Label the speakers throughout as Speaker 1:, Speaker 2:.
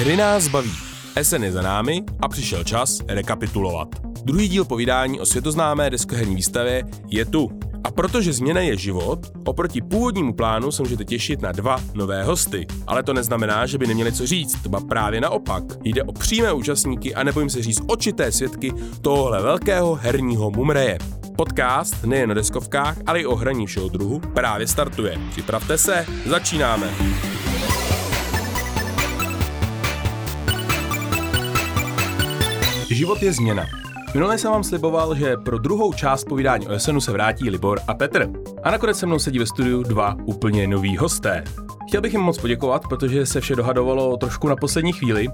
Speaker 1: Hry nás baví. SN je za námi a přišel čas rekapitulovat. Druhý díl povídání o světoznámé deskoherní výstavě je tu. A protože změna je život, oproti původnímu plánu se můžete těšit na dva nové hosty. Ale to neznamená, že by neměli co říct, ba právě naopak. Jde o přímé účastníky a nebojím se říct očité svědky tohohle velkého herního mumreje. Podcast nejen o deskovkách, ale i o hraní všeho druhu právě startuje. Připravte se, začínáme! Život je změna. Minule jsem vám sliboval, že pro druhou část povídání o Jesenu se vrátí Libor a Petr. A nakonec se mnou sedí ve studiu dva úplně noví hosté. Chtěl bych jim moc poděkovat, protože se vše dohadovalo trošku na poslední chvíli.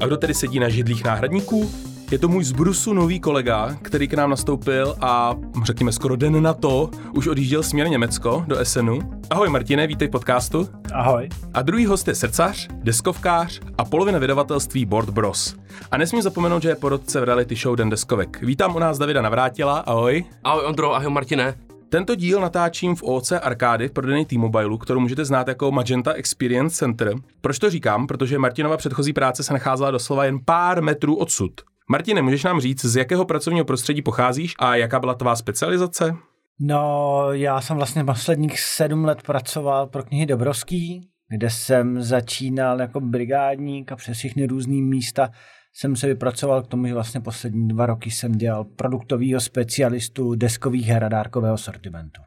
Speaker 1: A kdo tedy sedí na židlích náhradníků? Je to můj z Brusu nový kolega, který k nám nastoupil a řekněme skoro den na to už odjížděl směr Německo do Esenu. Ahoj Martine, vítej v podcastu.
Speaker 2: Ahoj.
Speaker 1: A druhý host je srdcař, deskovkář a polovina vydavatelství Board Bros. A nesmím zapomenout, že je porodce v reality show Den deskovek. Vítám u nás Davida Navrátila, ahoj.
Speaker 3: Ahoj Ondro, ahoj Martine.
Speaker 1: Tento díl natáčím v OC Arkády v prodejní T-Mobile, kterou můžete znát jako Magenta Experience Center. Proč to říkám? Protože Martinova předchozí práce se nacházela doslova jen pár metrů odsud. Martine, můžeš nám říct, z jakého pracovního prostředí pocházíš a jaká byla tvá specializace?
Speaker 2: No, já jsem vlastně posledních sedm let pracoval pro knihy Dobrovský, kde jsem začínal jako brigádník a přes všechny různý místa jsem se vypracoval k tomu, že vlastně poslední dva roky jsem dělal produktového specialistu deskových her a dárkového sortimentu.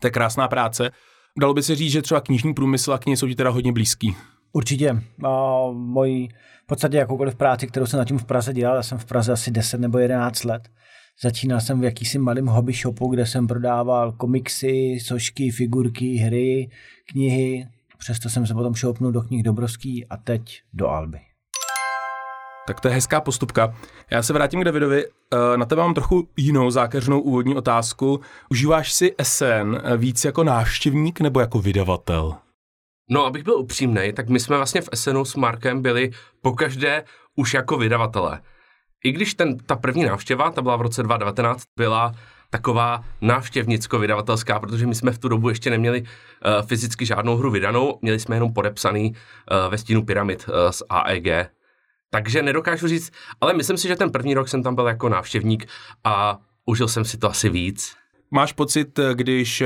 Speaker 1: To je krásná práce. Dalo by se říct, že třeba knižní průmysl a knihy jsou ti teda hodně blízký.
Speaker 2: Určitě. A mojí v podstatě jakoukoliv práci, kterou jsem zatím v Praze dělal, já jsem v Praze asi 10 nebo 11 let. Začínal jsem v jakýsi malém hobby shopu, kde jsem prodával komiksy, sošky, figurky, hry, knihy. Přesto jsem se potom šoupnul do knih Dobrovský a teď do Alby.
Speaker 1: Tak to je hezká postupka. Já se vrátím k Davidovi. Eh, na tebe mám trochu jinou zákeřnou úvodní otázku. Užíváš si SN víc jako návštěvník nebo jako vydavatel?
Speaker 3: No, abych byl upřímný, tak my jsme vlastně v SNu s Markem byli pokaždé už jako vydavatelé. I když ten, ta první návštěva, ta byla v roce 2019, byla taková návštěvnicko-vydavatelská, protože my jsme v tu dobu ještě neměli uh, fyzicky žádnou hru vydanou, měli jsme jenom podepsaný uh, ve stínu pyramid uh, z AEG. Takže nedokážu říct, ale myslím si, že ten první rok jsem tam byl jako návštěvník a užil jsem si to asi víc.
Speaker 1: Máš pocit, když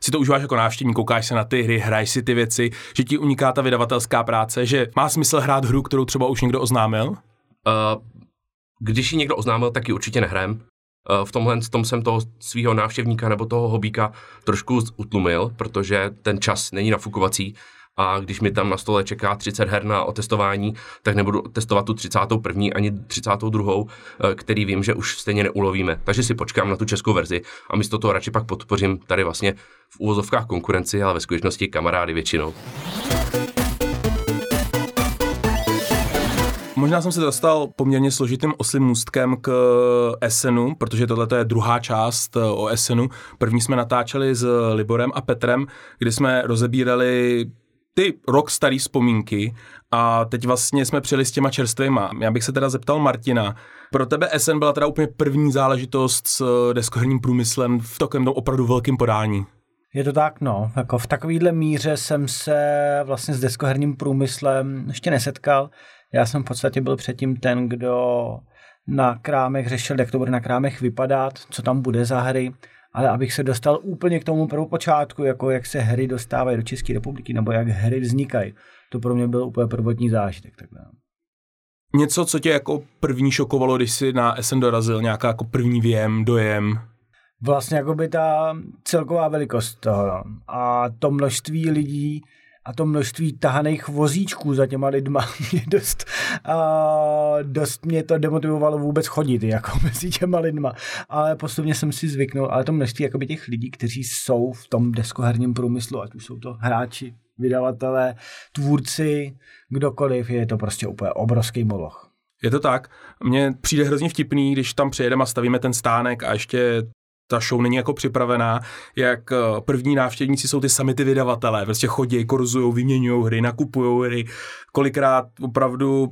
Speaker 1: si to užíváš jako návštěvník, koukáš se na ty hry, hraješ si ty věci, že ti uniká ta vydavatelská práce, že má smysl hrát hru, kterou třeba už někdo oznámil? Uh,
Speaker 3: když ji někdo oznámil, tak ji určitě nehrajem. Uh, v tomhle tom jsem toho svého návštěvníka nebo toho hobíka trošku utlumil, protože ten čas není nafukovací a když mi tam na stole čeká 30 her na otestování, tak nebudu testovat tu 31. ani 32. Eh, který vím, že už stejně neulovíme. Takže si počkám na tu českou verzi a místo toho radši pak podpořím tady vlastně v úvozovkách konkurenci, ale ve skutečnosti kamarády většinou.
Speaker 1: Možná jsem se dostal poměrně složitým oslým můstkem k Essenu, protože tohle je druhá část eh, o Essenu. První jsme natáčeli s Liborem a Petrem, kdy jsme rozebírali ty rok starý vzpomínky a teď vlastně jsme přijeli s těma čerstvýma. Já bych se teda zeptal Martina, pro tebe SN byla teda úplně první záležitost s deskoherním průmyslem v takovém opravdu velkém podání.
Speaker 2: Je to tak, no. Jako v takovýhle míře jsem se vlastně s deskoherním průmyslem ještě nesetkal. Já jsem v podstatě byl předtím ten, kdo na krámech řešil, jak to bude na krámech vypadat, co tam bude za hry ale abych se dostal úplně k tomu prvopočátku, jako jak se hry dostávají do České republiky, nebo jak hry vznikají, to pro mě byl úplně prvotní zážitek. Takhle.
Speaker 1: Něco, co tě jako první šokovalo, když jsi na SN dorazil, nějaká jako první věm, dojem?
Speaker 2: Vlastně jako by ta celková velikost toho no. a to množství lidí, a to množství tahaných vozíčků za těma lidma mě dost, a dost mě to demotivovalo vůbec chodit jako mezi těma lidma. Ale postupně jsem si zvyknul, ale to množství jakoby těch lidí, kteří jsou v tom deskoherním průmyslu, ať už jsou to hráči, vydavatelé, tvůrci, kdokoliv, je to prostě úplně obrovský moloch.
Speaker 1: Je to tak. Mně přijde hrozně vtipný, když tam přijedeme a stavíme ten stánek a ještě ta show není jako připravená, jak eh, první návštěvníci jsou ty sami ty vydavatelé, prostě chodí, korzují, vyměňují hry, nakupují hry, kolikrát opravdu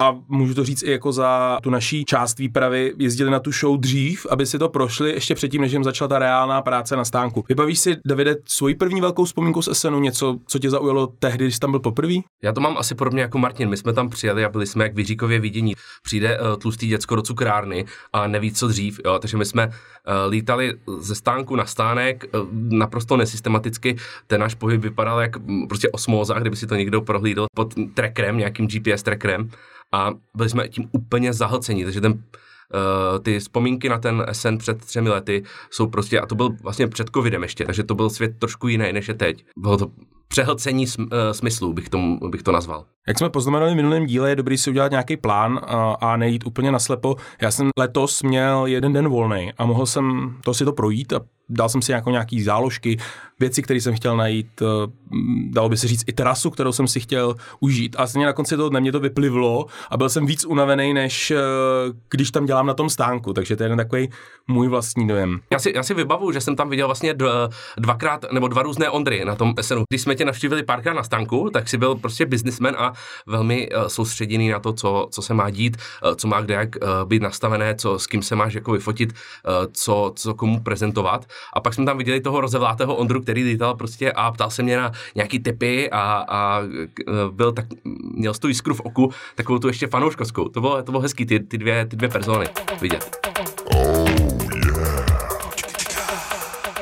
Speaker 1: a můžu to říct i jako za tu naší část výpravy, jezdili na tu show dřív, aby si to prošli ještě předtím, než jim začala ta reálná práce na stánku. Vybavíš si, Davide, svoji první velkou vzpomínku z SNu, něco, co tě zaujalo tehdy, když jsi tam byl poprvé?
Speaker 3: Já to mám asi podobně jako Martin. My jsme tam přijeli a byli jsme jak vyříkově vidění. Přijde uh, tlustý děcko do cukrárny a neví, co dřív. Jo? Takže my jsme uh, lítali ze stánku na stánek uh, naprosto nesystematicky. Ten náš pohyb vypadal jak mm, prostě osmóza, kdyby si to někdo prohlídl pod trackerem, nějakým GPS trackerem a byli jsme tím úplně zahlceni, takže ten Uh, ty vzpomínky na ten SN před třemi lety jsou prostě, a to byl vlastně před covidem ještě, takže to byl svět trošku jiný, než je teď. Bylo to přehlcení sm, uh, smyslů, bych, tomu, bych to nazval.
Speaker 1: Jak jsme poznamenali v minulém díle, je dobrý si udělat nějaký plán a, a nejít úplně naslepo. Já jsem letos měl jeden den volný a mohl jsem to si to projít a dal jsem si jako nějaký záložky, věci, které jsem chtěl najít, eh, dalo by se říct i terasu, kterou jsem si chtěl užít. A stejně na konci toho dne mě to vyplivlo a byl jsem víc unavený, než eh, když tam dělám na tom stánku. Takže to je jeden takový můj vlastní dojem.
Speaker 3: Já si, já si vybavu, že jsem tam viděl vlastně dvakrát nebo dva různé Ondry na tom SNu. Když jsme tě navštívili párkrát na stánku, tak si byl prostě businessman a velmi uh, soustředěný na to, co, co se má dít, co má kde jak být nastavené, co s kým se máš jako vyfotit, co, co komu prezentovat. A pak jsme tam viděli toho rozevlátého Ondru, který lítal prostě a ptal se mě na nějaký typy a, a byl tak, měl tu jiskru v oku, takovou tu ještě fanouškovskou. To bylo, to bylo hezký, ty, ty, dvě, ty dvě persony vidět.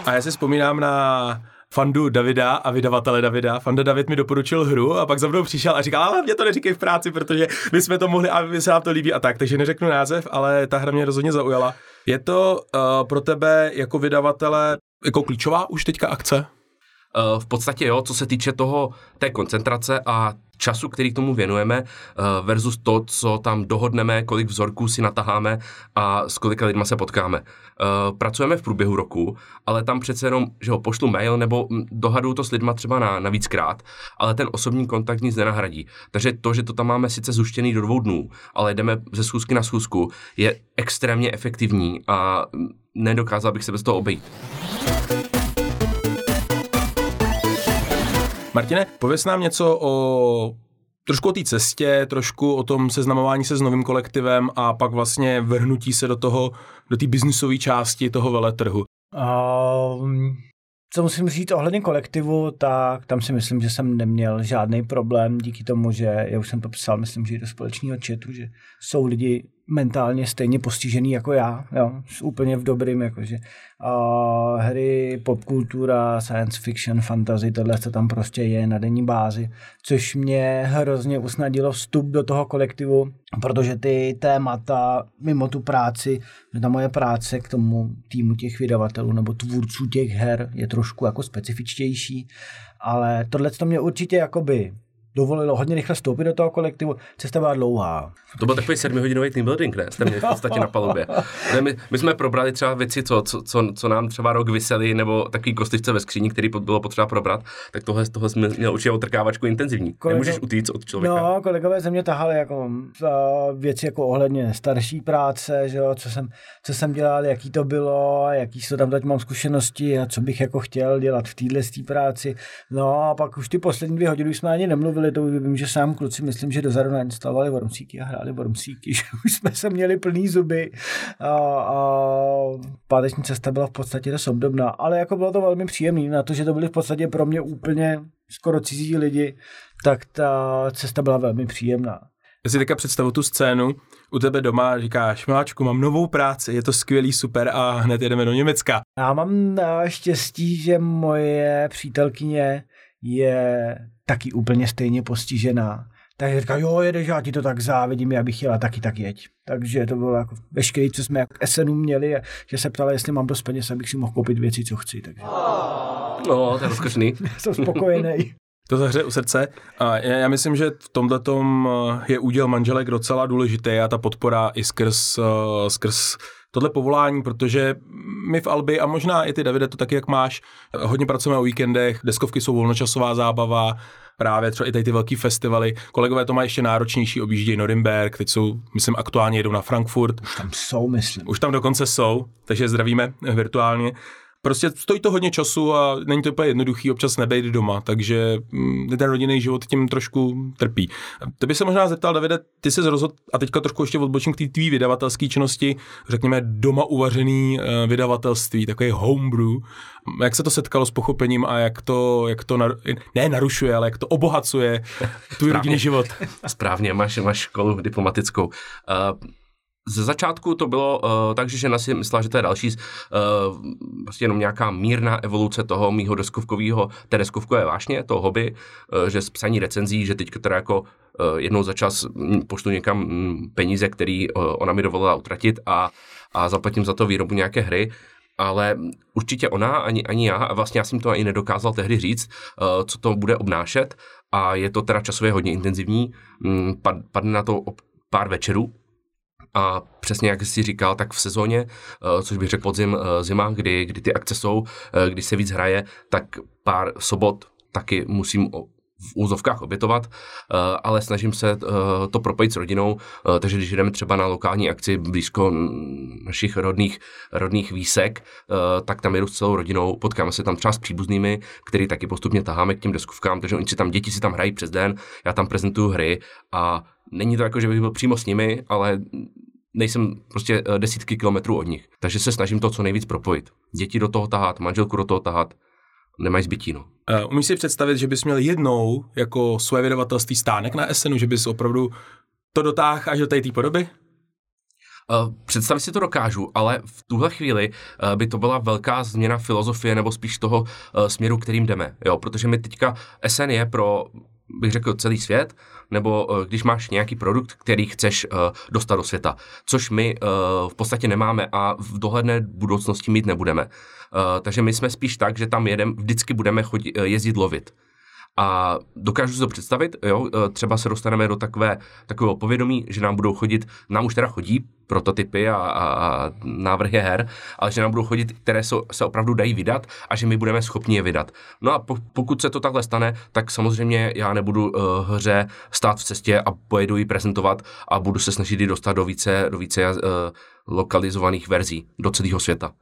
Speaker 1: A já si vzpomínám na fandu Davida a vydavatele Davida. Fanda David mi doporučil hru a pak za mnou přišel a říkal, ale mě to neříkej v práci, protože my jsme to mohli a my se nám to líbí a tak. Takže neřeknu název, ale ta hra mě rozhodně zaujala. Je to uh, pro tebe jako vydavatele jako klíčová už teďka akce?
Speaker 3: Uh, v podstatě jo, co se týče toho, té koncentrace a času, který k tomu věnujeme, uh, versus to, co tam dohodneme, kolik vzorků si nataháme a s kolika lidma se potkáme. Uh, pracujeme v průběhu roku, ale tam přece jenom, že ho pošlu mail nebo dohaduju to s lidma třeba na, na víckrát, ale ten osobní kontakt nic nenahradí. Takže to, že to tam máme sice zuštěný do dvou dnů, ale jdeme ze schůzky na schůzku, je extrémně efektivní a nedokázal bych se bez toho obejít.
Speaker 1: Martine, pověs nám něco o trošku o té cestě, trošku o tom seznamování se s novým kolektivem a pak vlastně vrhnutí se do toho, do té biznisové části toho veletrhu. Um,
Speaker 2: co musím říct ohledně kolektivu, tak tam si myslím, že jsem neměl žádný problém díky tomu, že já už jsem to psal, myslím, že i do společného chatu, že jsou lidi mentálně stejně postižený jako já, jo, úplně v dobrým, jakože a hry, popkultura, science fiction, fantasy, tohle co tam prostě je na denní bázi, což mě hrozně usnadilo vstup do toho kolektivu, protože ty témata mimo tu práci, ta moje práce k tomu týmu těch vydavatelů nebo tvůrců těch her je trošku jako specifičtější, ale tohle to mě určitě jakoby dovolilo hodně rychle vstoupit do toho kolektivu. Cesta byla dlouhá.
Speaker 3: To byl takový sedmihodinový team building, ne? Jste měli v podstatě na palubě. Ne, my, my, jsme probrali třeba věci, co, co, co, co nám třeba rok vysely, nebo takový kostyčce ve skříni, který bylo potřeba probrat, tak tohle, tohle jsme měl určitě otrkávačku intenzivní. Kolego, Nemůžeš utíct od člověka.
Speaker 2: No, kolegové ze mě tahali jako věci jako ohledně starší práce, že jo, co jsem, co jsem dělal, jaký to bylo, jaký to tam teď mám zkušenosti a co bych jako chtěl dělat v téhle práci. No a pak už ty poslední dvě hodiny jsme ani nemluvili, to vím, že sám kluci, myslím, že dozadu nainstalovali Wormsíky a hráli Wormsíky, že už jsme se měli plný zuby a, a páteční cesta byla v podstatě dost obdobná, ale jako bylo to velmi příjemné na to, že to byly v podstatě pro mě úplně skoro cizí lidi, tak ta cesta byla velmi příjemná.
Speaker 1: Já si teďka představu tu scénu, u tebe doma říkáš, Miláčku, mám novou práci, je to skvělý, super a hned jedeme do Německa.
Speaker 2: Já mám štěstí, že moje přítelkyně je taky úplně stejně postižená. Takže říká, jo, jedeš, já ti to tak závidím, já bych jela taky, tak jeď. Takže to bylo jako veškeré, co jsme jako SNU měli, že se ptala, jestli mám dost peněz, abych si mohl koupit věci, co chci. Takže.
Speaker 3: No, to je rozkošný.
Speaker 2: Jsem spokojený.
Speaker 1: To zahře u srdce. A já myslím, že v tomhle je úděl manželek docela důležitý a ta podpora i skrz, uh, skrz tohle povolání, protože my v Albi a možná i ty Davide to taky, jak máš, hodně pracujeme o víkendech, deskovky jsou volnočasová zábava, právě třeba i tady ty velký festivaly. Kolegové to mají ještě náročnější, objíždějí Norimberg, teď jsou, myslím, aktuálně jedou na Frankfurt.
Speaker 2: Už tam jsou, myslím.
Speaker 1: Už tam dokonce jsou, takže zdravíme virtuálně. Prostě stojí to hodně času a není to úplně jednoduchý občas nebejt doma, takže mm, ten rodinný život tím trošku trpí. To by se možná zeptal, Davide, ty jsi rozhodl, a teďka trošku ještě odbočím k té tvý vydavatelské činnosti, řekněme doma uvařený uh, vydavatelství, takový homebrew. Jak se to setkalo s pochopením a jak to, jak to naru, ne narušuje, ale jak to obohacuje tvůj rodinný život?
Speaker 3: Správně, máš, máš školu diplomatickou. Uh, ze začátku to bylo uh, tak, že žena si myslela, že to je další uh, prostě jenom nějaká mírná evoluce toho mýho deskovkového, té deskovkové vášně, toho hobby, uh, že z psaní recenzí, že teďka teda jako uh, jednou za čas pošlu někam mm, peníze, který uh, ona mi dovolila utratit a, a zaplatím za to výrobu nějaké hry, ale určitě ona, ani, ani já, a vlastně já jsem to ani nedokázal tehdy říct, uh, co to bude obnášet. A je to teda časově hodně intenzivní, mm, padne na to pár večerů, a přesně jak jsi říkal, tak v sezóně, eh, což bych řekl podzim, eh, zima, kdy, kdy ty akce jsou, eh, kdy se víc hraje, tak pár sobot taky musím v úzovkách obětovat, ale snažím se to propojit s rodinou, takže když jdeme třeba na lokální akci blízko našich rodných, rodných výsek, tak tam jedu s celou rodinou, potkáme se tam třeba s příbuznými, který taky postupně taháme k těm deskovkám, takže oni si tam, děti si tam hrají přes den, já tam prezentuju hry a není to jako, že bych byl přímo s nimi, ale nejsem prostě eh, desítky kilometrů od nich. Takže se snažím to co nejvíc propojit. Děti do toho tahat, manželku do toho tahat, nemají zbytí. No.
Speaker 1: Uh, umíš si představit, že bys měl jednou jako své vydavatelství stánek na SNu, že bys opravdu to dotáhl až do té podoby?
Speaker 3: Uh, představit si to dokážu, ale v tuhle chvíli uh, by to byla velká změna filozofie nebo spíš toho uh, směru, kterým jdeme. Jo? Protože my teďka SN je pro bych řekl, celý svět, nebo uh, když máš nějaký produkt, který chceš uh, dostat do světa, což my uh, v podstatě nemáme a v dohledné budoucnosti mít nebudeme. Takže my jsme spíš tak, že tam jedem, vždycky budeme chodit, jezdit lovit. A dokážu si to představit, jo, e, třeba se dostaneme do takové, takového povědomí, že nám budou chodit, nám už teda chodí prototypy a, a, a návrhy her, ale že nám budou chodit, které se, se opravdu dají vydat a že my budeme schopni je vydat. No a po, pokud se to takhle stane, tak samozřejmě já nebudu uh, hře stát v cestě a pojedu ji prezentovat a budu se snažit ji dostat do více, do více uh, lokalizovaných verzí do celého světa.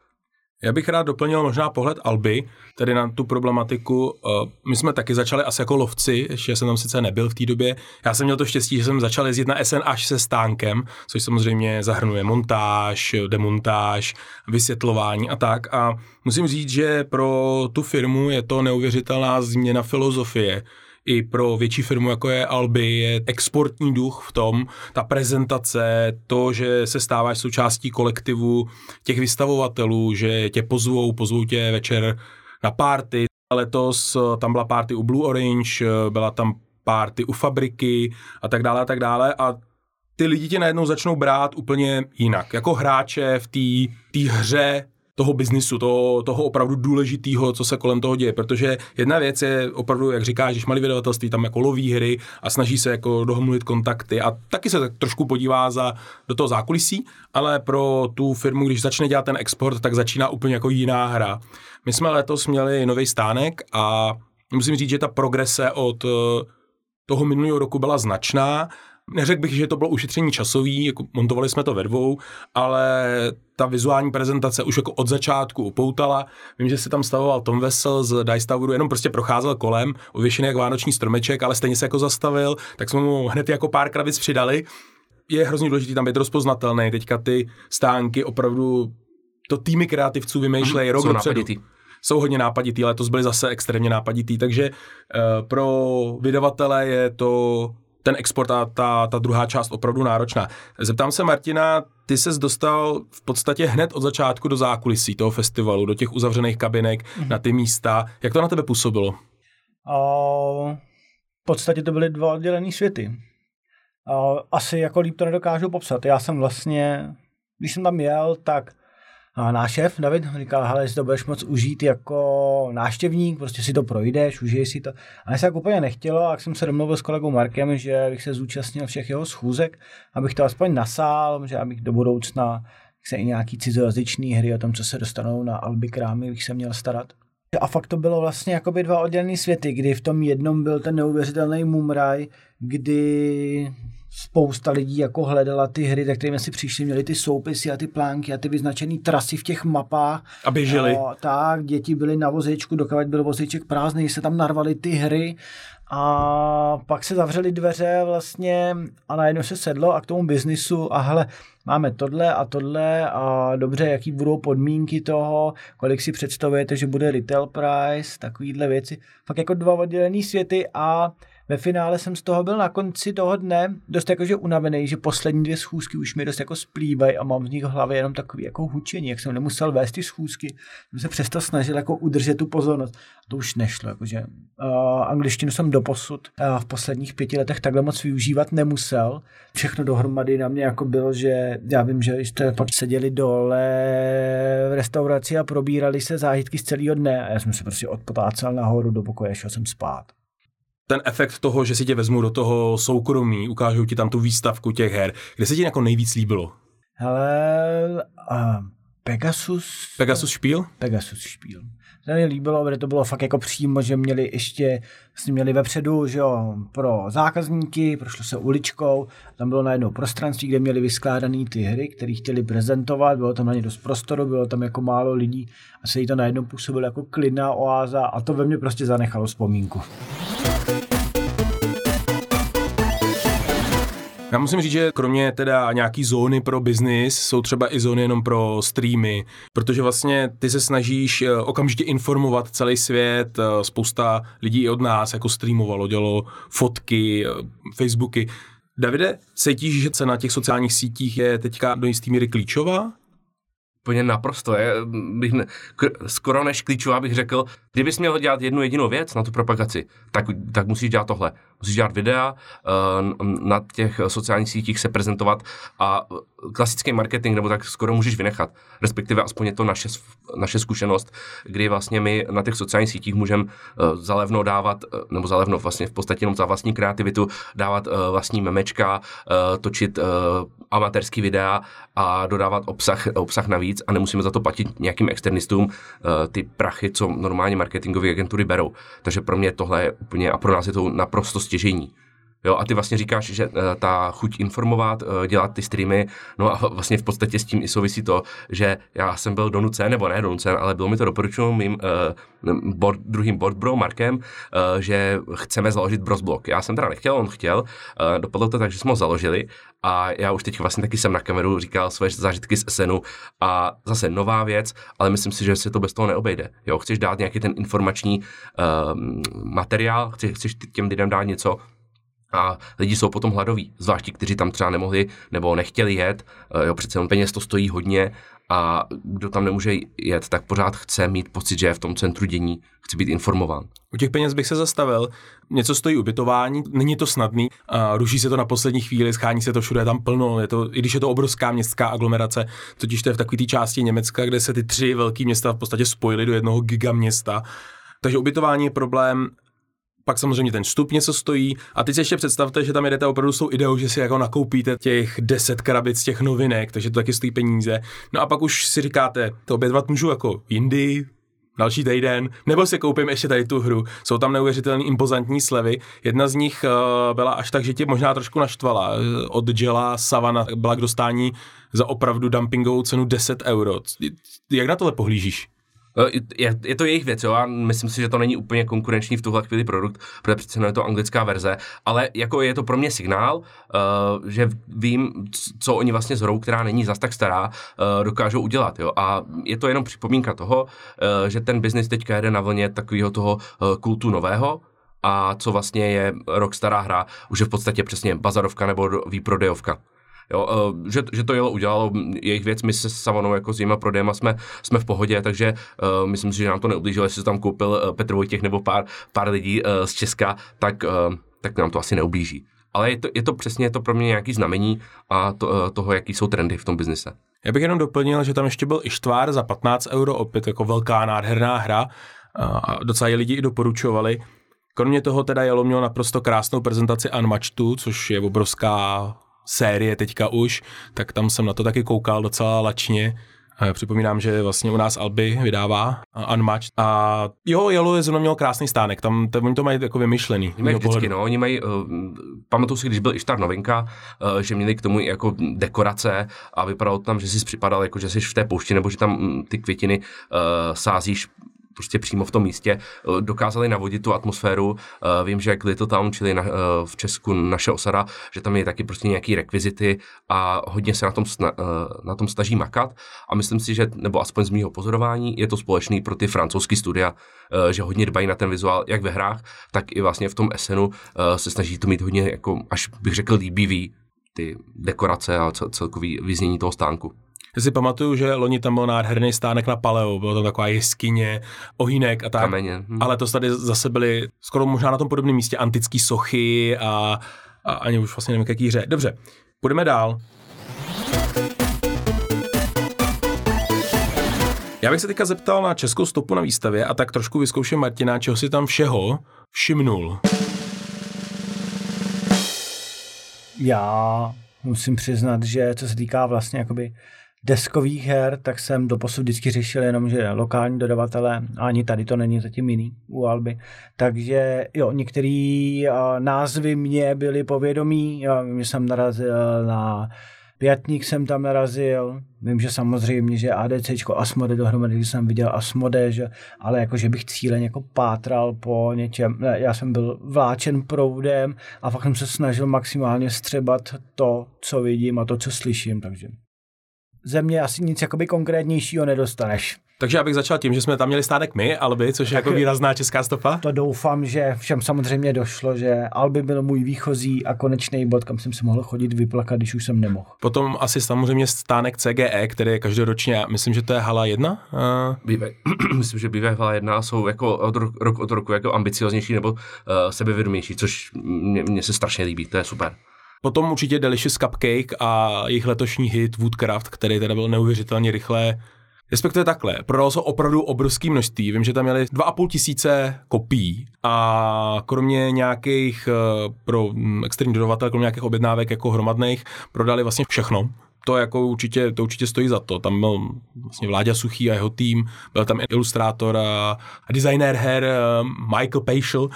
Speaker 1: Já bych rád doplnil možná pohled Alby, tedy na tu problematiku. Eh, my jsme taky začali asi jako lovci, ještě jsem tam sice nebyl v té době. Já jsem měl to štěstí, že jsem začal jezdit na SN až se stánkem, což samozřejmě zahrnuje montáž, demontáž, vysvětlování a tak. A musím říct, že pro tu firmu je to neuvěřitelná změna filozofie i pro větší firmu, jako je Alby, je exportní duch v tom, ta prezentace, to, že se stáváš součástí kolektivu těch vystavovatelů, že tě pozvou, pozvou tě večer na párty. Letos eh, tam byla párty u Blue Orange, eh, byla tam párty u fabriky a tak dále a tak dále a ty lidi tě najednou začnou brát úplně jinak. Jako hráče v té hře toho biznisu, toho, toho opravdu důležitého, co se kolem toho děje. Protože jedna věc je opravdu, jak říkáš, když malý vydavatelství tam jako loví hry a snaží se jako dohomlit kontakty a taky se tak trošku podívá za, do toho zákulisí, ale pro tu firmu, když začne dělat ten export, tak začíná úplně jako jiná hra. My jsme letos měli nový stánek a musím říct, že ta progrese od eh, toho minulého roku byla značná Neřekl bych, že to bylo ušetření časový, jako montovali jsme to ve dvou, ale ta vizuální prezentace už jako od začátku upoutala. Vím, že se tam stavoval Tom Vessel z Dice Toweru, jenom prostě procházel kolem, uvěšený jak vánoční stromeček, ale stejně se jako zastavil, tak jsme mu hned jako pár krabic přidali. Je hrozně důležitý tam být rozpoznatelný. Teďka ty stánky opravdu to týmy kreativců vymýšlejí mm, rok dopředu. Jsou hodně nápaditý, letos byly zase extrémně nápaditý, takže uh, pro vydavatele je to ten export a ta, ta druhá část opravdu náročná. Zeptám se Martina, ty ses dostal v podstatě hned od začátku do zákulisí toho festivalu, do těch uzavřených kabinek, mm-hmm. na ty místa. Jak to na tebe působilo?
Speaker 2: Uh, v podstatě to byly dva oddělené světy. Uh, asi jako líp to nedokážu popsat. Já jsem vlastně, když jsem tam jel, tak náš šéf David říkal, hele, jestli to budeš moc užít jako náštěvník, prostě si to projdeš, užij si to. A já se tak úplně nechtělo, a jak jsem se domluvil s kolegou Markem, že bych se zúčastnil všech jeho schůzek, abych to aspoň nasál, že abych do budoucna se i nějaký cizojazyčný hry o tom, co se dostanou na Alby krámy, bych se měl starat. A fakt to bylo vlastně jakoby dva oddělené světy, kdy v tom jednom byl ten neuvěřitelný mumraj, kdy spousta lidí jako hledala ty hry, tak kterými si přišli, měli ty soupisy a ty plánky a ty vyznačené trasy v těch mapách.
Speaker 1: A běželi.
Speaker 2: A, tak, děti byly na vozečku, dokud byl vozeček prázdný, se tam narvali ty hry a pak se zavřely dveře vlastně a najednou se sedlo a k tomu biznisu a hele, máme tohle a tohle a dobře, jaký budou podmínky toho, kolik si představujete, že bude retail price, takovýhle věci. Fakt jako dva oddělený světy a ve finále jsem z toho byl na konci toho dne dost jakože unavený, že poslední dvě schůzky už mi dost jako splývají a mám z nich v hlavě jenom takový jako hučení, jak jsem nemusel vést ty schůzky. Jsem se přesto snažil jako udržet tu pozornost. A to už nešlo, jakože uh, angličtinu jsem doposud uh, v posledních pěti letech takhle moc využívat nemusel. Všechno dohromady na mě jako bylo, že já vím, že jste pak seděli dole v restauraci a probírali se zážitky z celého dne a já jsem se prostě odpotácel nahoru do pokoje, šel jsem spát
Speaker 1: ten efekt toho, že si tě vezmu do toho soukromí, ukážu ti tam tu výstavku těch her, kde se ti jako nejvíc líbilo?
Speaker 2: Hele, uh, Pegasus.
Speaker 1: Pegasus špíl?
Speaker 2: Pegasus špíl. To mi líbilo, protože to bylo fakt jako přímo, že měli ještě, vlastně měli vepředu, že jo, pro zákazníky, prošlo se uličkou, tam bylo najednou prostranství, kde měli vyskládané ty hry, které chtěli prezentovat, bylo tam na ně dost prostoru, bylo tam jako málo lidí a se jí to najednou působilo jako klidná oáza a to ve mně prostě zanechalo vzpomínku.
Speaker 1: Já musím říct, že kromě teda nějaký zóny pro biznis, jsou třeba i zóny jenom pro streamy, protože vlastně ty se snažíš eh, okamžitě informovat celý svět, eh, spousta lidí i od nás jako streamovalo, dělo fotky, eh, Facebooky. Davide, cítíš, že cena těch sociálních sítích je teďka do jistý míry klíčová?
Speaker 3: úplně naprosto. Je, bych ne, skoro než klíčová bych řekl, kdybys měl dělat jednu jedinou věc na tu propagaci, tak, tak musíš dělat tohle. Musíš dělat videa, uh, na těch sociálních sítích se prezentovat a klasický marketing nebo tak skoro můžeš vynechat. Respektive aspoň je to naše, naše zkušenost, kdy vlastně my na těch sociálních sítích můžeme uh, zalevno dávat, nebo zalevno vlastně v podstatě jenom za vlastní kreativitu, dávat vlastní memečka, točit amatérský videa a dodávat obsah, obsah navíc a nemusíme za to platit nějakým externistům ty prachy, co normálně marketingové agentury berou. Takže pro mě tohle je úplně a pro nás je to naprosto stěžení. Jo, a ty vlastně říkáš, že uh, ta chuť informovat, uh, dělat ty streamy, no a vlastně v podstatě s tím i souvisí to, že já jsem byl donucen, nebo ne donucen, ale bylo mi to doporučeno mým uh, board, druhým board bro Markem, uh, že chceme založit Brosblog. Já jsem teda nechtěl, on chtěl, uh, dopadlo to tak, že jsme ho založili a já už teď vlastně taky jsem na kameru říkal své zážitky z SNu a zase nová věc, ale myslím si, že se to bez toho neobejde. Jo, chceš dát nějaký ten informační uh, materiál, chceš, chceš těm lidem dát něco, a lidi jsou potom hladoví, zvlášť ti, kteří tam třeba nemohli nebo nechtěli jet, eh, jo, přece on peněz to stojí hodně a kdo tam nemůže jet, tak pořád chce mít pocit, že je v tom centru dění, chce být informován.
Speaker 1: U těch peněz bych se zastavil. Něco stojí ubytování, není to snadný, a ruší se to na poslední chvíli, schání se to všude, je tam plno, je to, i když je to obrovská městská aglomerace, totiž to je v takové té části Německa, kde se ty tři velké města v podstatě spojily do jednoho gigaměsta. Takže ubytování je problém, pak samozřejmě ten vstup něco stojí a teď si ještě představte, že tam jedete opravdu s tou ideou, že si jako nakoupíte těch 10 krabic těch novinek, takže to taky stojí peníze. No a pak už si říkáte, to obědvat můžu jako jindy, další týden, nebo si koupím ještě tady tu hru. Jsou tam neuvěřitelné impozantní slevy. Jedna z nich uh, byla až tak, že tě možná trošku naštvala. Od Jela Savana byla k dostání za opravdu dumpingovou cenu 10 euro. Jak na tohle pohlížíš?
Speaker 3: Je, je to jejich věc, jo, a myslím si, že to není úplně konkurenční v tuhle chvíli produkt, protože přece je to anglická verze, ale jako je to pro mě signál, uh, že vím, co oni vlastně s hrou, která není zas tak stará, uh, dokážou udělat, jo, a je to jenom připomínka toho, uh, že ten biznis teďka jede na vlně takového toho uh, kultu nového, a co vlastně je rok stará hra, už je v podstatě přesně bazarovka nebo výprodejovka. Jo, uh, že, že to jelo udělalo jejich věc, my se Savanou jako s jima prodejema jsme, jsme v pohodě, takže uh, myslím si, že nám to neublížilo, jestli tam koupil uh, Petr Vojtěch nebo pár, pár lidí uh, z Česka, tak, uh, tak nám to asi neublíží. Ale je to, je to přesně je to pro mě nějaký znamení a to, uh, toho, jaký jsou trendy v tom biznise.
Speaker 1: Já bych jenom doplnil, že tam ještě byl i štvár za 15 euro, opět jako velká nádherná hra a docela je lidi i doporučovali. Kromě toho teda Jelo měl naprosto krásnou prezentaci Unmatchedu, což je obrovská série teďka už, tak tam jsem na to taky koukal docela lačně. Připomínám, že vlastně u nás Alby vydává Unmatched a jeho Jelo je zrovna měl krásný stánek, tam to, oni to mají jako vymyšlený.
Speaker 3: Oni mají vždycky, no, oni mají, uh, pamatuju si, když byl Ištar novinka, uh, že měli k tomu jako dekorace a vypadalo to tam, že jsi připadal jako, že jsi v té poušti, nebo že tam um, ty květiny uh, sázíš prostě přímo v tom místě eh, dokázali navodit tu atmosféru. Eh, vím, že jak Little Town, čili na, eh, v Česku naše osada, že tam je taky prostě nějaký rekvizity a hodně se na tom, sna, na tom snaží makat a myslím si, že, nebo aspoň z mýho pozorování, je to společný pro ty francouzský studia, že hodně dbají na ten vizuál, jak ve hrách, tak i vlastně v tom SNu se snaží to mít hodně, jako, až bych řekl, líbivý, ty dekorace a celkový vyznění toho stánku.
Speaker 1: Já si pamatuju, že loni tam byl nádherný stánek na Paleo, bylo tam taková jeskyně, ohýnek a tak.
Speaker 3: Kameně. Hm.
Speaker 1: Ale to tady zase byly skoro možná na tom podobném místě antické sochy a, a ani už vlastně nevím, jaký hře. Dobře, půjdeme dál. Já bych se teďka zeptal na českou stopu na výstavě a tak trošku vyzkouším Martina, čeho si tam všeho všimnul.
Speaker 2: Já musím přiznat, že co se týká vlastně jakoby deskových her, tak jsem doposud vždycky řešil jenom, že lokální dodavatele, ani tady to není zatím jiný u Alby. Takže jo, některé názvy mě byly povědomí, já vím, že jsem narazil na Pětník jsem tam narazil, vím, že samozřejmě, že ADC, Asmode dohromady, když jsem viděl Asmode, že, ale jako, že bych cíleně jako pátral po něčem, ne, já jsem byl vláčen proudem a fakt jsem se snažil maximálně střebat to, co vidím a to, co slyším, takže země asi nic jakoby konkrétnějšího nedostaneš.
Speaker 1: Takže já bych začal tím, že jsme tam měli stánek my, Alby, což je jako výrazná česká stopa.
Speaker 2: To doufám, že všem samozřejmě došlo, že Alby byl můj výchozí a konečný bod, kam jsem si mohl chodit vyplakat, když už jsem nemohl.
Speaker 1: Potom asi samozřejmě stánek CGE, který je každoročně, myslím, že to je hala 1. Uh...
Speaker 3: Bývaj, myslím, že bývají hala 1 jsou jako od roku od roku jako ambicioznější nebo uh, sebevědomější, což mně se strašně líbí, to je super.
Speaker 1: Potom určitě Delicious Cupcake a jejich letošní hit Woodcraft, který teda byl neuvěřitelně rychle Respektive takhle, prodalo se opravdu obrovské množství. Vím, že tam měli 2,5 tisíce kopií a kromě nějakých eh, pro hm, externí dodavatel, kromě nějakých objednávek jako hromadných, prodali vlastně všechno. To jako určitě, to určitě stojí za to. Tam byl vlastně Vláďa Suchý a jeho tým, byl tam ilustrátor a, a designér her eh, Michael Peischel.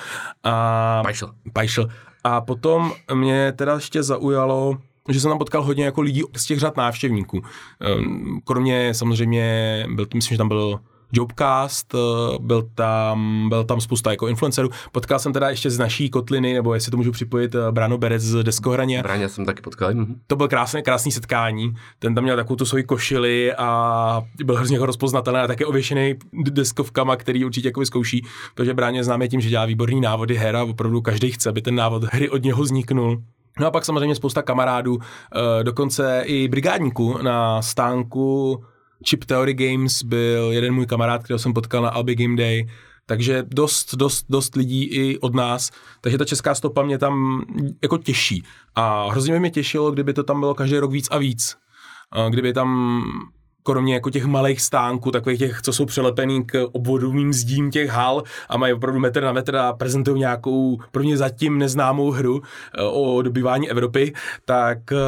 Speaker 1: A,
Speaker 3: Peischel.
Speaker 1: Peischel a potom mě teda ještě zaujalo, že jsem tam potkal hodně jako lidí z těch řad návštěvníků. Ehm, kromě samozřejmě, byl, myslím, že tam byl Jobcast, eh, byl tam, byl tam spousta jako influencerů. Potkal jsem teda ještě z naší kotliny, nebo jestli to můžu připojit, eh, Brano Berec z Deskohraně.
Speaker 3: Braně jsem taky potkal. Mhm.
Speaker 1: To byl krásné, krásný setkání. Ten tam měl takovou tu svoji košili a byl hrozně jako rozpoznatelný a také ověšený deskovkama, který určitě jako vyzkouší, protože Bráně známe tím, že dělá výborný návody her a opravdu každý chce, aby ten návod hry od něho vzniknul. No a pak samozřejmě spousta kamarádů, eh, dokonce i brigádníků na stánku Chip Theory Games byl jeden můj kamarád, kterého jsem potkal na Albi Game Day, takže dost, dost, dost lidí i od nás. Takže ta česká stopa mě tam jako těší. A hrozně by mě těšilo, kdyby to tam bylo každý rok víc a víc. Kdyby tam kromě jako těch malých stánků, takových těch, co jsou přelepený k obvodovým zdím těch hal a mají opravdu metr na metr a prezentují nějakou prvně zatím neznámou hru e, o dobývání Evropy, tak, e,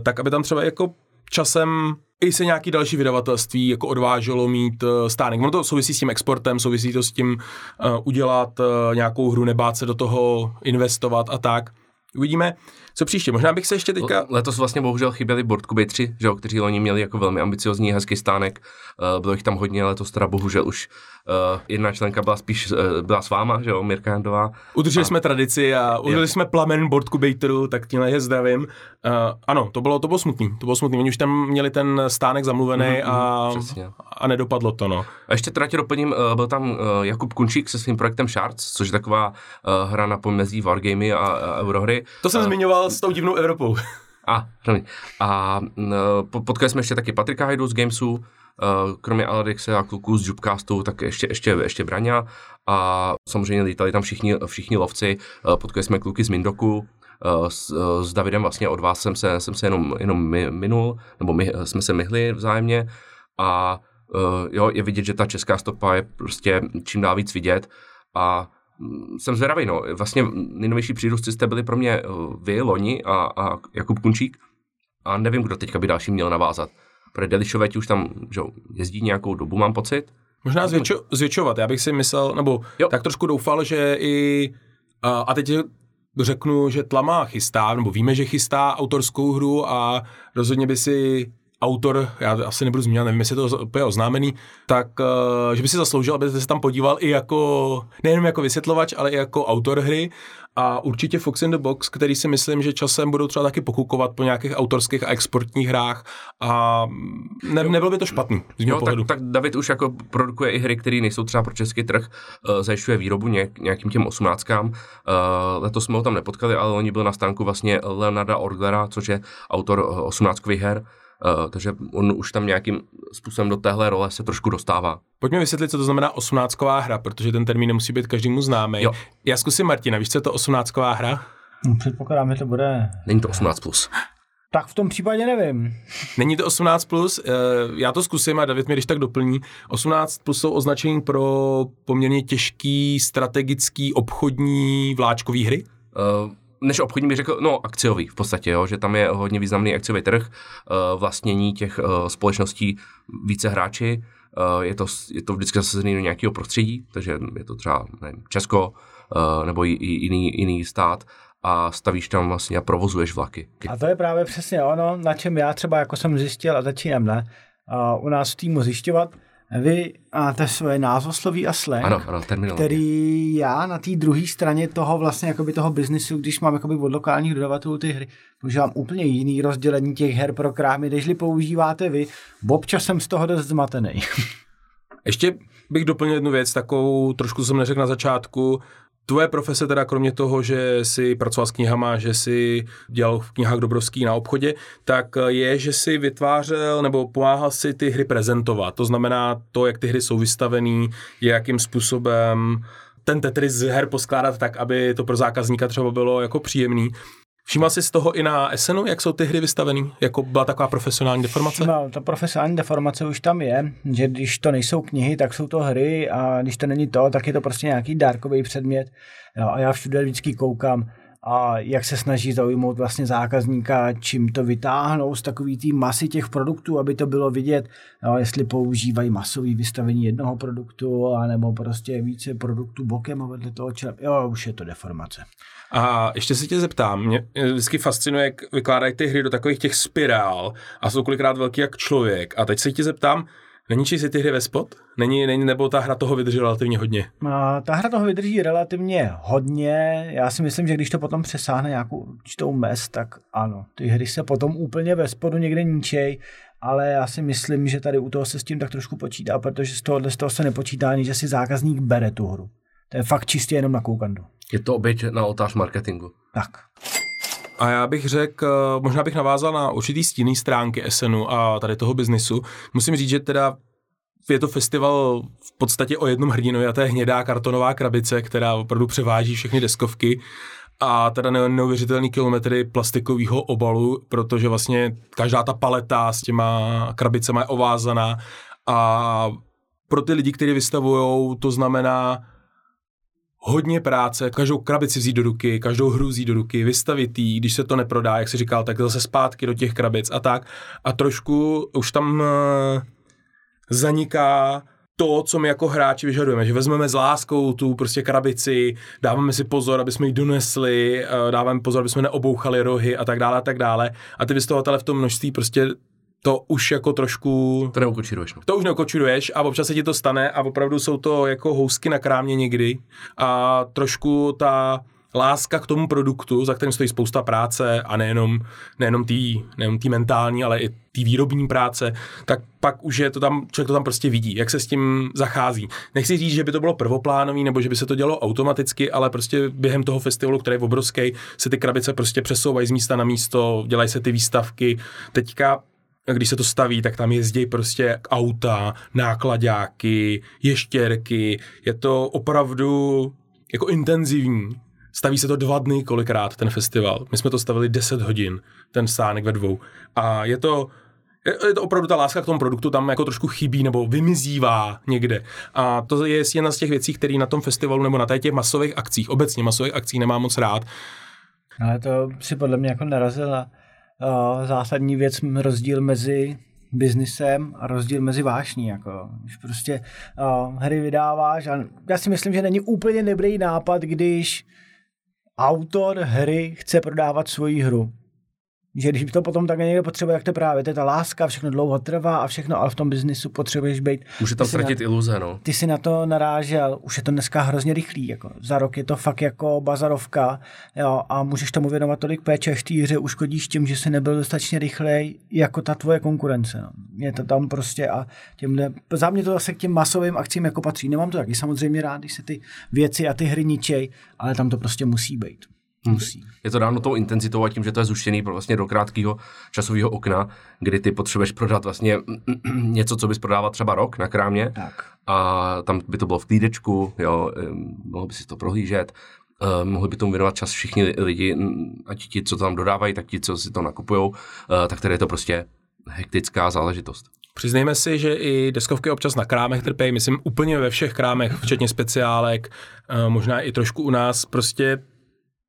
Speaker 1: tak aby tam třeba jako časem i se nějaký další vydavatelství jako odváželo mít uh, stánek. Ono to souvisí s tím exportem, souvisí to s tím uh, udělat uh, nějakou hru, nebát se do toho investovat a tak. Uvidíme, co příště. Možná bych se ještě teďka...
Speaker 3: Letos vlastně bohužel chyběli Boardcube 3, že jo, kteří oni měli jako velmi ambiciozní hezký stánek. Uh, bylo jich tam hodně, letos teda bohužel už uh, jedna členka byla spíš uh, byla s váma, že jo, Mirka Jandová.
Speaker 1: Udrželi a... jsme tradici a udrželi jsme plamen Boardcubateru, tak tímhle je zdravím. Uh, ano, to bylo, to bylo smutný, to bylo smutný. Oni už tam měli ten stánek zamluvený mm-hmm, a, přesně. a nedopadlo to, no.
Speaker 3: A ještě teda tě doplním, uh, byl tam uh, Jakub Kunčík se svým projektem Shards, což je taková uh, hra na pomezí wargamy a, a eurohry.
Speaker 1: To jsem uh, zmiňoval s tou divnou Evropou.
Speaker 3: A, a uh, potkali jsme ještě taky Patrika Hajdu z Gamesu, Uh, kromě Alexe a kluků z Jubcastu, tak ještě, ještě, ještě Braňa. A samozřejmě lítali tam všichni, všichni lovci, uh, potkali jsme kluky z Mindoku, uh, s, s Davidem vlastně od vás jsem se, jsem se jenom, jenom minul, nebo my jsme se myhli vzájemně. A jo, je vidět, že ta česká stopa je prostě čím dál víc vidět. A jsem zvědavý, no. Vlastně nejnovější přírůstci jste byli pro mě vy, Loni a, a Jakub Kunčík a nevím, kdo teďka by další měl navázat. Protože Delišové ti už tam že jezdí nějakou dobu, mám pocit.
Speaker 1: Možná zvětšo, zvětšovat, já bych si myslel, nebo jo. tak trošku doufal, že i, a teď řeknu, že Tlama chystá, nebo víme, že chystá autorskou hru a rozhodně by si autor, já asi nebudu zmínit, nevím, jestli je to úplně oznámený, tak uh, že by si zasloužil, aby se tam podíval i jako, nejenom jako vysvětlovač, ale i jako autor hry. A určitě Fox in the Box, který si myslím, že časem budou třeba taky pokukovat po nějakých autorských a exportních hrách. A ne, nebylo by to špatný z jo,
Speaker 3: tak, tak, David už jako produkuje i hry, které nejsou třeba pro český trh, uh, zajišťuje výrobu nějak, nějakým těm osmnáctkám. Uh, letos jsme ho tam nepotkali, ale oni byl na stánku vlastně Leonarda Orglera, což je autor osmnáctkových her, Uh, takže on už tam nějakým způsobem do téhle role se trošku dostává.
Speaker 1: Pojďme vysvětlit, co to znamená osmnáctková hra, protože ten termín nemusí být každému známý. Jo. Já zkusím Martina, víš, co je to osmnáctková hra?
Speaker 2: No, předpokládám, že to bude...
Speaker 3: Není to 18+. Plus.
Speaker 2: Tak v tom případě nevím.
Speaker 1: Není to 18+, plus, eh, já to zkusím a David mi když tak doplní. 18 plus jsou označení pro poměrně těžký, strategický, obchodní vláčkový hry? Uh,
Speaker 3: než obchodní bych řekl, no akciový v podstatě, jo, že tam je hodně významný akciový trh, uh, vlastnění těch uh, společností více hráči, uh, je, to, je to vždycky zasazený do nějakého prostředí, takže je to třeba nevím, Česko nebo i, i jiný, jiný stát a stavíš tam vlastně a provozuješ vlaky.
Speaker 2: A to je právě přesně ono, na čem já třeba jako jsem zjistil a začínám ne, u nás v týmu zjišťovat, vy máte svoje názvosloví a slang,
Speaker 3: ano, ano,
Speaker 2: který já na té druhé straně toho vlastně jakoby toho biznisu, když mám jakoby od lokálních dodavatelů ty hry, používám úplně jiný rozdělení těch her pro krámy, nežli používáte vy. Občas jsem z toho dost zmatený.
Speaker 1: Ještě bych doplnil jednu věc, takovou trošku jsem neřekl na začátku, Tvoje profese teda kromě toho, že jsi pracoval s knihama, že jsi dělal v knihách Dobrovský na obchodě, tak je, že jsi vytvářel nebo pomáhal si ty hry prezentovat. To znamená to, jak ty hry jsou vystavený, jakým způsobem ten Tetris z her poskládat tak, aby to pro zákazníka třeba bylo jako příjemný. Všímal jsi z toho i na Essenu, jak jsou ty hry vystavený? Jako byla taková profesionální deformace?
Speaker 2: Všímal, ta profesionální deformace už tam je, že když to nejsou knihy, tak jsou to hry a když to není to, tak je to prostě nějaký dárkový předmět. Jo, a já všude vždycky koukám, a jak se snaží zaujmout vlastně zákazníka, čím to vytáhnou z takový té masy těch produktů, aby to bylo vidět, jo, jestli používají masový vystavení jednoho produktu, anebo prostě více produktů bokem a vedle toho čelem. Jo, už je to deformace.
Speaker 1: A ještě se tě zeptám, mě vždycky fascinuje, jak vykládají ty hry do takových těch spirál a jsou kolikrát velký jak člověk. A teď se tě zeptám, Není si ty hry ve spot? Není, není, nebo ta hra toho vydrží relativně hodně?
Speaker 2: A, ta hra toho vydrží relativně hodně. Já si myslím, že když to potom přesáhne nějakou určitou mez, tak ano, ty hry se potom úplně ve spodu někde ničej, ale já si myslím, že tady u toho se s tím tak trošku počítá, protože z tohohle z toho se nepočítá ani, že si zákazník bere tu hru. To je fakt čistě jenom na koukandu.
Speaker 3: Je to oběť na otář marketingu.
Speaker 2: Tak.
Speaker 1: A já bych řekl, eh, možná bych navázal na určitý stíný stránky SNu a tady toho biznisu. Musím říct, že teda je to festival v podstatě o jednom hrdinovi a to je hnědá kartonová krabice, která opravdu převáží všechny deskovky a teda neuvěřitelný kilometry plastikového obalu, protože vlastně každá ta paleta s těma krabicema je ovázaná a pro ty lidi, kteří vystavují, to znamená hodně práce, každou krabici vzít do ruky, každou hru vzít do ruky, vystavit jí, když se to neprodá, jak si říkal, tak zase zpátky do těch krabic a tak. A trošku už tam uh, zaniká to, co my jako hráči vyžadujeme, že vezmeme s láskou tu prostě krabici, dáváme si pozor, aby jsme ji donesli, uh, dáváme pozor, aby jsme neobouchali rohy a tak dále a tak dále. A ty vystavatele v tom množství prostě to už jako trošku...
Speaker 3: To neukočíruješ. No.
Speaker 1: To už neukočíruješ a občas se ti to stane a opravdu jsou to jako housky na krámě někdy a trošku ta láska k tomu produktu, za kterým stojí spousta práce a nejenom, nejenom tý, nejenom tý mentální, ale i tý výrobní práce, tak pak už je to tam, člověk to tam prostě vidí, jak se s tím zachází. Nechci říct, že by to bylo prvoplánový, nebo že by se to dělo automaticky, ale prostě během toho festivalu, který je obrovský, se ty krabice prostě přesouvají z místa na místo, dělají se ty výstavky. Teďka když se to staví, tak tam jezdí prostě auta, nákladáky, ještěrky. Je to opravdu jako intenzivní. Staví se to dva dny kolikrát, ten festival. My jsme to stavili 10 hodin, ten stánek ve dvou. A je to, je to opravdu ta láska k tomu produktu tam jako trošku chybí nebo vymizívá někde. A to je jedna z těch věcí, které na tom festivalu nebo na těch masových akcích, obecně masových akcí nemám moc rád.
Speaker 2: Ale to si podle mě jako narazila zásadní věc, rozdíl mezi biznisem a rozdíl mezi vášní. Jako. Když prostě uh, hry vydáváš a já si myslím, že není úplně dobrý nápad, když autor hry chce prodávat svoji hru že když to potom tak někdo potřebuje, jak to právě, to je ta láska, všechno dlouho trvá a všechno, ale v tom biznisu potřebuješ být.
Speaker 3: Může tam ztratit iluze, no.
Speaker 2: Ty si na to narážel, už je to dneska hrozně rychlý, jako za rok je to fakt jako bazarovka, jo, a můžeš tomu věnovat tolik péče, až ty hře uškodíš tím, že jsi nebyl dostatečně rychlej jako ta tvoje konkurence. No. Je to tam prostě a těmhle, za mě to zase k těm masovým akcím jako patří. Nemám to taky samozřejmě rád, když se ty věci a ty hry ničej, ale tam to prostě musí být.
Speaker 3: Musí. Je to dáno tou intenzitou a tím, že to je zuštěný vlastně do krátkého časového okna, kdy ty potřebuješ prodat vlastně něco, co bys prodával třeba rok na krámě.
Speaker 2: Tak.
Speaker 3: A tam by to bylo v klídečku, jo, mohl by si to prohlížet, Uh, mohli by tomu věnovat čas všichni lidi, ať ti, co tam dodávají, tak ti, co si to nakupují, uh, tak tady je to prostě hektická záležitost.
Speaker 1: Přiznejme si, že i deskovky občas na krámech trpějí, myslím úplně ve všech krámech, včetně speciálek, uh, možná i trošku u nás, prostě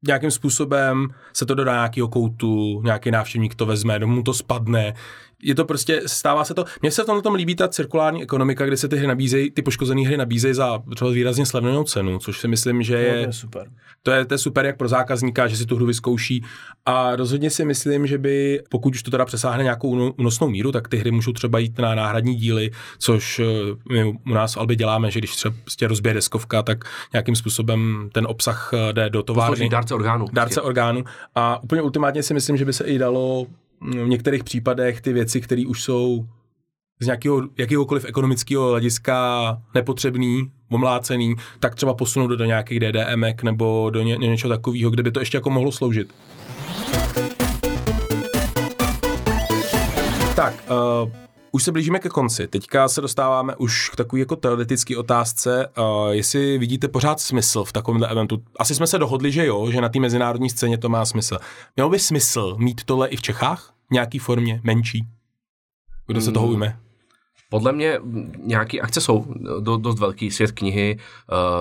Speaker 1: nějakým způsobem se to dodá nějakého koutu, nějaký návštěvník to vezme, domů to spadne, je to prostě, stává se to, mně se v tom líbí ta cirkulární ekonomika, kde se ty hry nabízejí, ty poškozené hry nabízejí za třeba výrazně slevnou cenu, což si myslím, že je,
Speaker 2: to je super.
Speaker 1: To je, to je super jak pro zákazníka, že si tu hru vyzkouší a rozhodně si myslím, že by, pokud už to teda přesáhne nějakou unosnou míru, tak ty hry můžou třeba jít na náhradní díly, což eh, my u nás v Albi děláme, že když třeba prostě rozbije deskovka, tak nějakým způsobem ten obsah eh, jde do továrny.
Speaker 3: Dárce orgánu.
Speaker 1: Dárce orgánu. A úplně ultimátně si myslím, že by se i dalo v některých případech ty věci, které už jsou z nějakého, jakéhokoliv ekonomického hlediska nepotřebný, omlácený, tak třeba posunout do, do nějakých DDMek nebo do ně, něčeho takového, kde by to ještě jako mohlo sloužit. Tak, uh, už se blížíme ke konci. Teďka se dostáváme už k takové jako teoretické otázce, uh, jestli vidíte pořád smysl v takovémhle eventu. Asi jsme se dohodli, že jo, že na té mezinárodní scéně to má smysl. Mělo by smysl mít tohle i v Čechách? Nějaký formě, menší? Kdo se toho hmm. ujme?
Speaker 3: Podle mě nějaké akce jsou do, dost velký, svět knihy,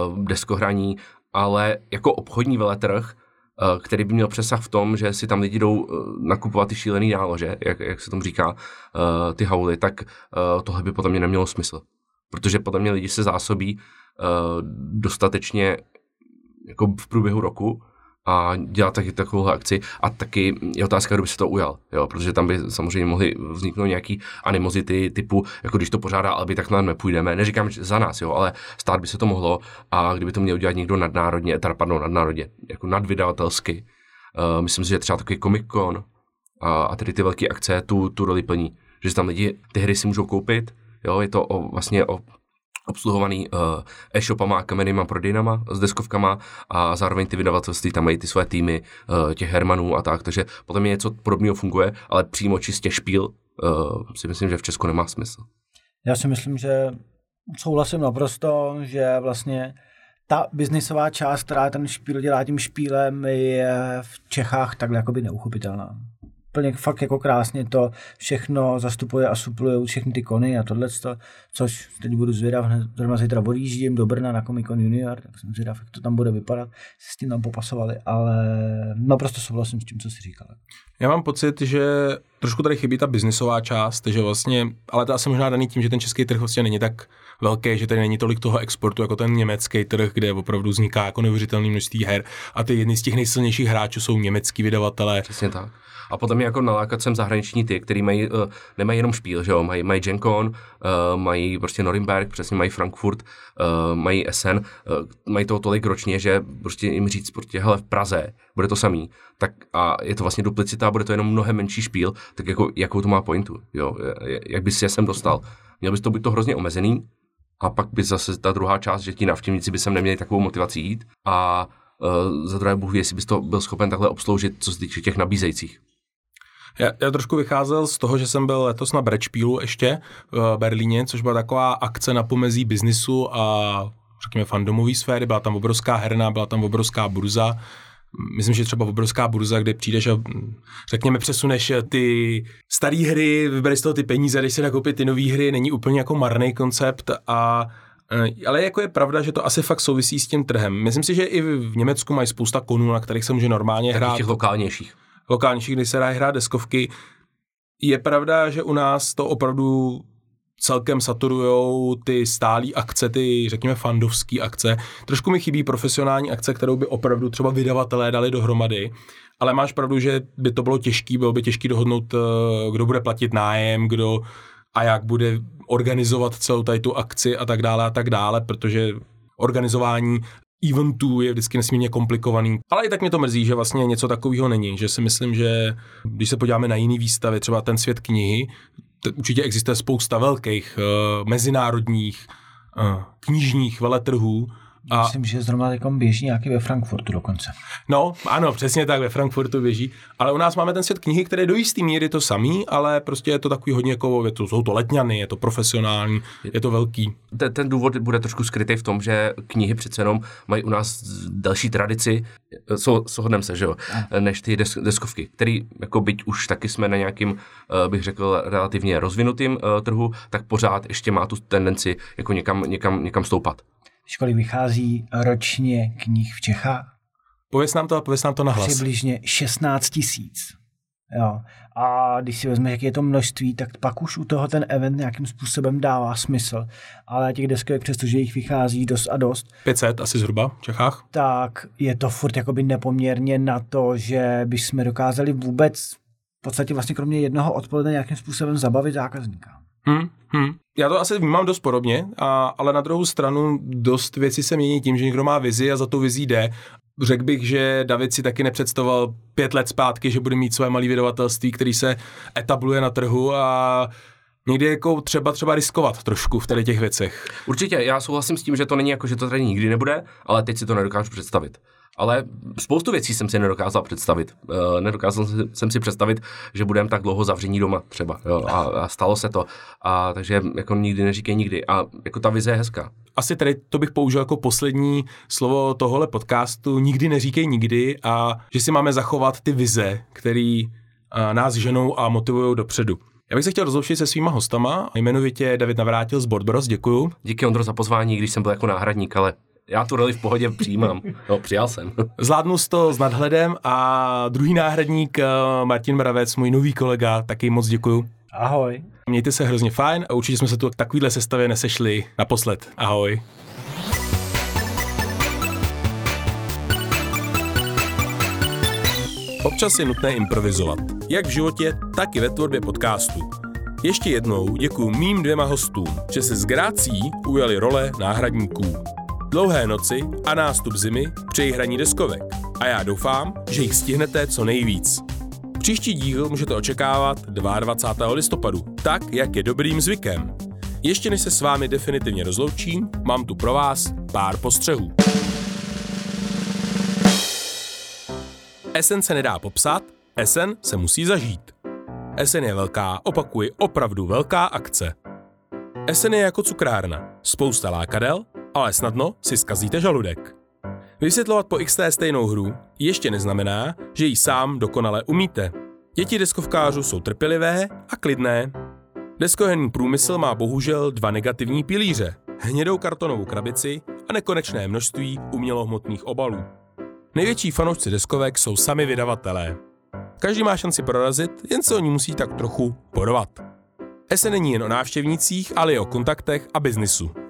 Speaker 3: uh, deskohraní, ale jako obchodní veletrh Eh, který by měl přesah v tom, že si tam lidi jdou eh, nakupovat ty šílený nálože, jak, jak se tomu říká, eh, ty hauly, tak tohle by podle mě nemělo smysl. Protože podle mě lidi se zásobí dostatečně jako v průběhu roku a dělat taky takovou akci. A taky je otázka, kdo by se to ujal, jo, protože tam by samozřejmě mohly vzniknout nějaký animozity typu, jako když to pořádá Albi, tak nám nepůjdeme, neříkám že za nás, jo, ale stát by se to mohlo. A kdyby to měl udělat někdo nadnárodně, teda pardon, nadnárodně, jako nadvydavatelsky, uh, myslím si, že třeba takový Comic Con a, a tedy ty velké akce tu, tu roli plní, že tam lidi ty hry si můžou koupit, jo, je to o, vlastně o obsluhovaný uh, e-shopama, kamennýma prodejnama s deskovkama a zároveň ty vydavatelství tam mají ty své týmy uh, těch hermanů a tak, takže potom mě něco podobného funguje, ale přímo čistě špíl uh, si myslím, že v Česku nemá smysl.
Speaker 2: Já si myslím, že souhlasím naprosto, že vlastně ta biznisová část, která ten špíl dělá tím špílem, je v Čechách takhle jakoby neuchopitelná úplně fakt jako krásně to všechno zastupuje a supluje všechny ty kony a tohle, což teď budu zvědav, zrovna zítra odjíždím do Brna na Comic Con Junior, tak jsem zvědav, jak to tam bude vypadat, s tím tam popasovali, ale naprosto souhlasím s tím, co si říkal.
Speaker 1: Já mám pocit, že trošku tady chybí ta biznisová část, že vlastně, ale to asi možná daný tím, že ten český trh vlastně není tak velký, že tady není tolik toho exportu jako ten německý trh, kde opravdu vzniká jako neuvěřitelné množství her a ty jedny z těch nejsilnějších hráčů jsou německý vydavatelé.
Speaker 3: Přesně tak. A potom jako nalákat sem zahraniční ty, který mají, uh, nemají jenom špíl, že jo, mají, mají Gencon, uh, mají prostě Norimberg, přesně mají Frankfurt, uh, mají Essen, uh, mají toho tolik ročně, že prostě jim říct, prostě, hele, v Praze bude to samý, tak a je to vlastně duplicita, bude to jenom mnohem menší špíl, tak jako, jakou to má pointu, jo, jak bys je sem dostal. Měl bys to být to hrozně omezený, a pak by zase ta druhá část, že ti navštěvníci by sem neměli takovou motivaci jít a uh, za druhé Bůh ví, jestli bys to byl schopen takhle obsloužit, co se týče těch nabízejících.
Speaker 1: Já, já trošku vycházel z toho, že jsem byl letos na Brečpílu ještě v Berlíně, což byla taková akce na pomezí biznisu a řekněme fandomové sféry. Byla tam obrovská herna, byla tam obrovská burza. Myslím, že třeba obrovská burza, kde přijdeš a řekněme přesuneš ty staré hry, vybereš z toho ty peníze, když si nakoupit ty nové hry, není úplně jako marný koncept a e, ale jako je pravda, že to asi fakt souvisí s tím trhem. Myslím si, že i v Německu mají spousta konů, na kterých se může normálně
Speaker 3: tak
Speaker 1: hrát.
Speaker 3: těch lokálnějších
Speaker 1: lokálnější, kdy se dá hrát deskovky. Je pravda, že u nás to opravdu celkem saturujou ty stálí akce, ty řekněme fandovské akce. Trošku mi chybí profesionální akce, kterou by opravdu třeba vydavatelé dali dohromady, ale máš pravdu, že by to bylo těžké, bylo by těžké dohodnout, eh, kdo bude platit nájem, kdo a jak bude organizovat celou tady tu akci a tak dále a tak dále, protože organizování eventů je vždycky nesmírně komplikovaný. Ale i tak mě to mrzí, že vlastně něco takového není, že si myslím, že když se podíváme na jiné výstavy, třeba ten svět knihy, určitě existuje spousta velkých uh, mezinárodních uh, knižních veletrhů,
Speaker 2: a... Myslím, že zrovna teď běží nějaký ve Frankfurtu dokonce.
Speaker 1: No, ano, přesně tak, ve Frankfurtu běží. Ale u nás máme ten svět knihy, který je do jistý míry to samý, ale prostě je to takový hodně jako, je to, jsou to letňany, je to profesionální, je to velký.
Speaker 3: Ten, ten důvod bude trošku skrytý v tom, že knihy přece jenom mají u nás další tradici, sohodneme se, že jo, než ty des, deskovky, který jako byť už taky jsme na nějakým, eh, bych řekl, relativně rozvinutým eh, trhu, tak pořád ještě má tu tendenci jako někam, někam, někam stoupat
Speaker 2: školy vychází ročně knih v Čechách?
Speaker 1: Pověz nám to a pověz nám to na hlas.
Speaker 2: Přibližně 16 tisíc. Jo. A když si vezme, jaké je to množství, tak pak už u toho ten event nějakým způsobem dává smysl. Ale těch deskovek, přestože jich vychází dost a dost.
Speaker 1: 500 asi zhruba v Čechách.
Speaker 2: Tak je to furt jakoby nepoměrně na to, že bychom dokázali vůbec v podstatě vlastně kromě jednoho odpoledne nějakým způsobem zabavit zákazníka.
Speaker 1: Hmm, hmm. Já to asi vnímám dost podobně, a, ale na druhou stranu dost věci se mění tím, že někdo má vizi a za tu vizí jde. Řekl bych, že David si taky nepředstavoval pět let zpátky, že bude mít své malé vydavatelství, který se etabluje na trhu a někdy jako třeba třeba riskovat trošku v tady těch věcech.
Speaker 3: Určitě, já souhlasím s tím, že to není jako, že to tady nikdy nebude, ale teď si to nedokážu představit ale spoustu věcí jsem si nedokázal představit. Uh, nedokázal jsem si představit, že budeme tak dlouho zavření doma třeba. Jo, a, a stalo se to. A takže jako nikdy neříkej nikdy. A jako ta vize je hezká.
Speaker 1: Asi tady to bych použil jako poslední slovo tohohle podcastu. Nikdy neříkej nikdy a že si máme zachovat ty vize, které uh, nás ženou a motivují dopředu. Já bych se chtěl rozloučit se svýma hostama, jmenovitě David Navrátil z Boardbros, děkuju.
Speaker 3: Díky Ondro za pozvání, když jsem byl jako náhradník, ale já tu roli v pohodě přijímám. No, přijal jsem.
Speaker 1: Zvládnu to s nadhledem a druhý náhradník eh, Martin Mravec, můj nový kolega, taky moc děkuju.
Speaker 2: Ahoj.
Speaker 1: Mějte se hrozně fajn a určitě jsme se tu takovýhle sestavě nesešli naposled. Ahoj. Občas je nutné improvizovat, jak v životě, tak i ve tvorbě podcastu. Ještě jednou děkuji mým dvěma hostům, že se z Grácí ujali role náhradníků dlouhé noci a nástup zimy přeji hraní deskovek. A já doufám, že jich stihnete co nejvíc. Příští díl můžete očekávat 22. listopadu, tak jak je dobrým zvykem. Ještě než se s vámi definitivně rozloučím, mám tu pro vás pár postřehů. Esen se nedá popsat, Esen se musí zažít. Esen je velká, opakuji, opravdu velká akce. Esen je jako cukrárna. Spousta lákadel, ale snadno si zkazíte žaludek. Vysvětlovat po XT stejnou hru ještě neznamená, že ji sám dokonale umíte. Děti deskovkářů jsou trpělivé a klidné. Deskoherní průmysl má bohužel dva negativní pilíře. Hnědou kartonovou krabici a nekonečné množství umělohmotných obalů. Největší fanoušci deskovek jsou sami vydavatelé. Každý má šanci prorazit, jen se oni musí tak trochu porovat. Ese není jen o návštěvnících, ale i o kontaktech a biznisu.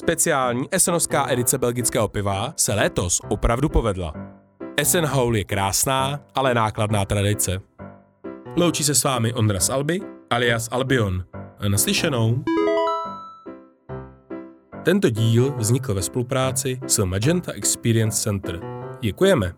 Speaker 1: Speciální esenovská edice belgického piva se letos opravdu povedla. Essen Howl je krásná, ale nákladná tradice. Loučí se s vámi Ondras Albi, alias Albion. Naslyšenou. Tento díl vznikl ve spolupráci s Magenta Experience Center. Děkujeme.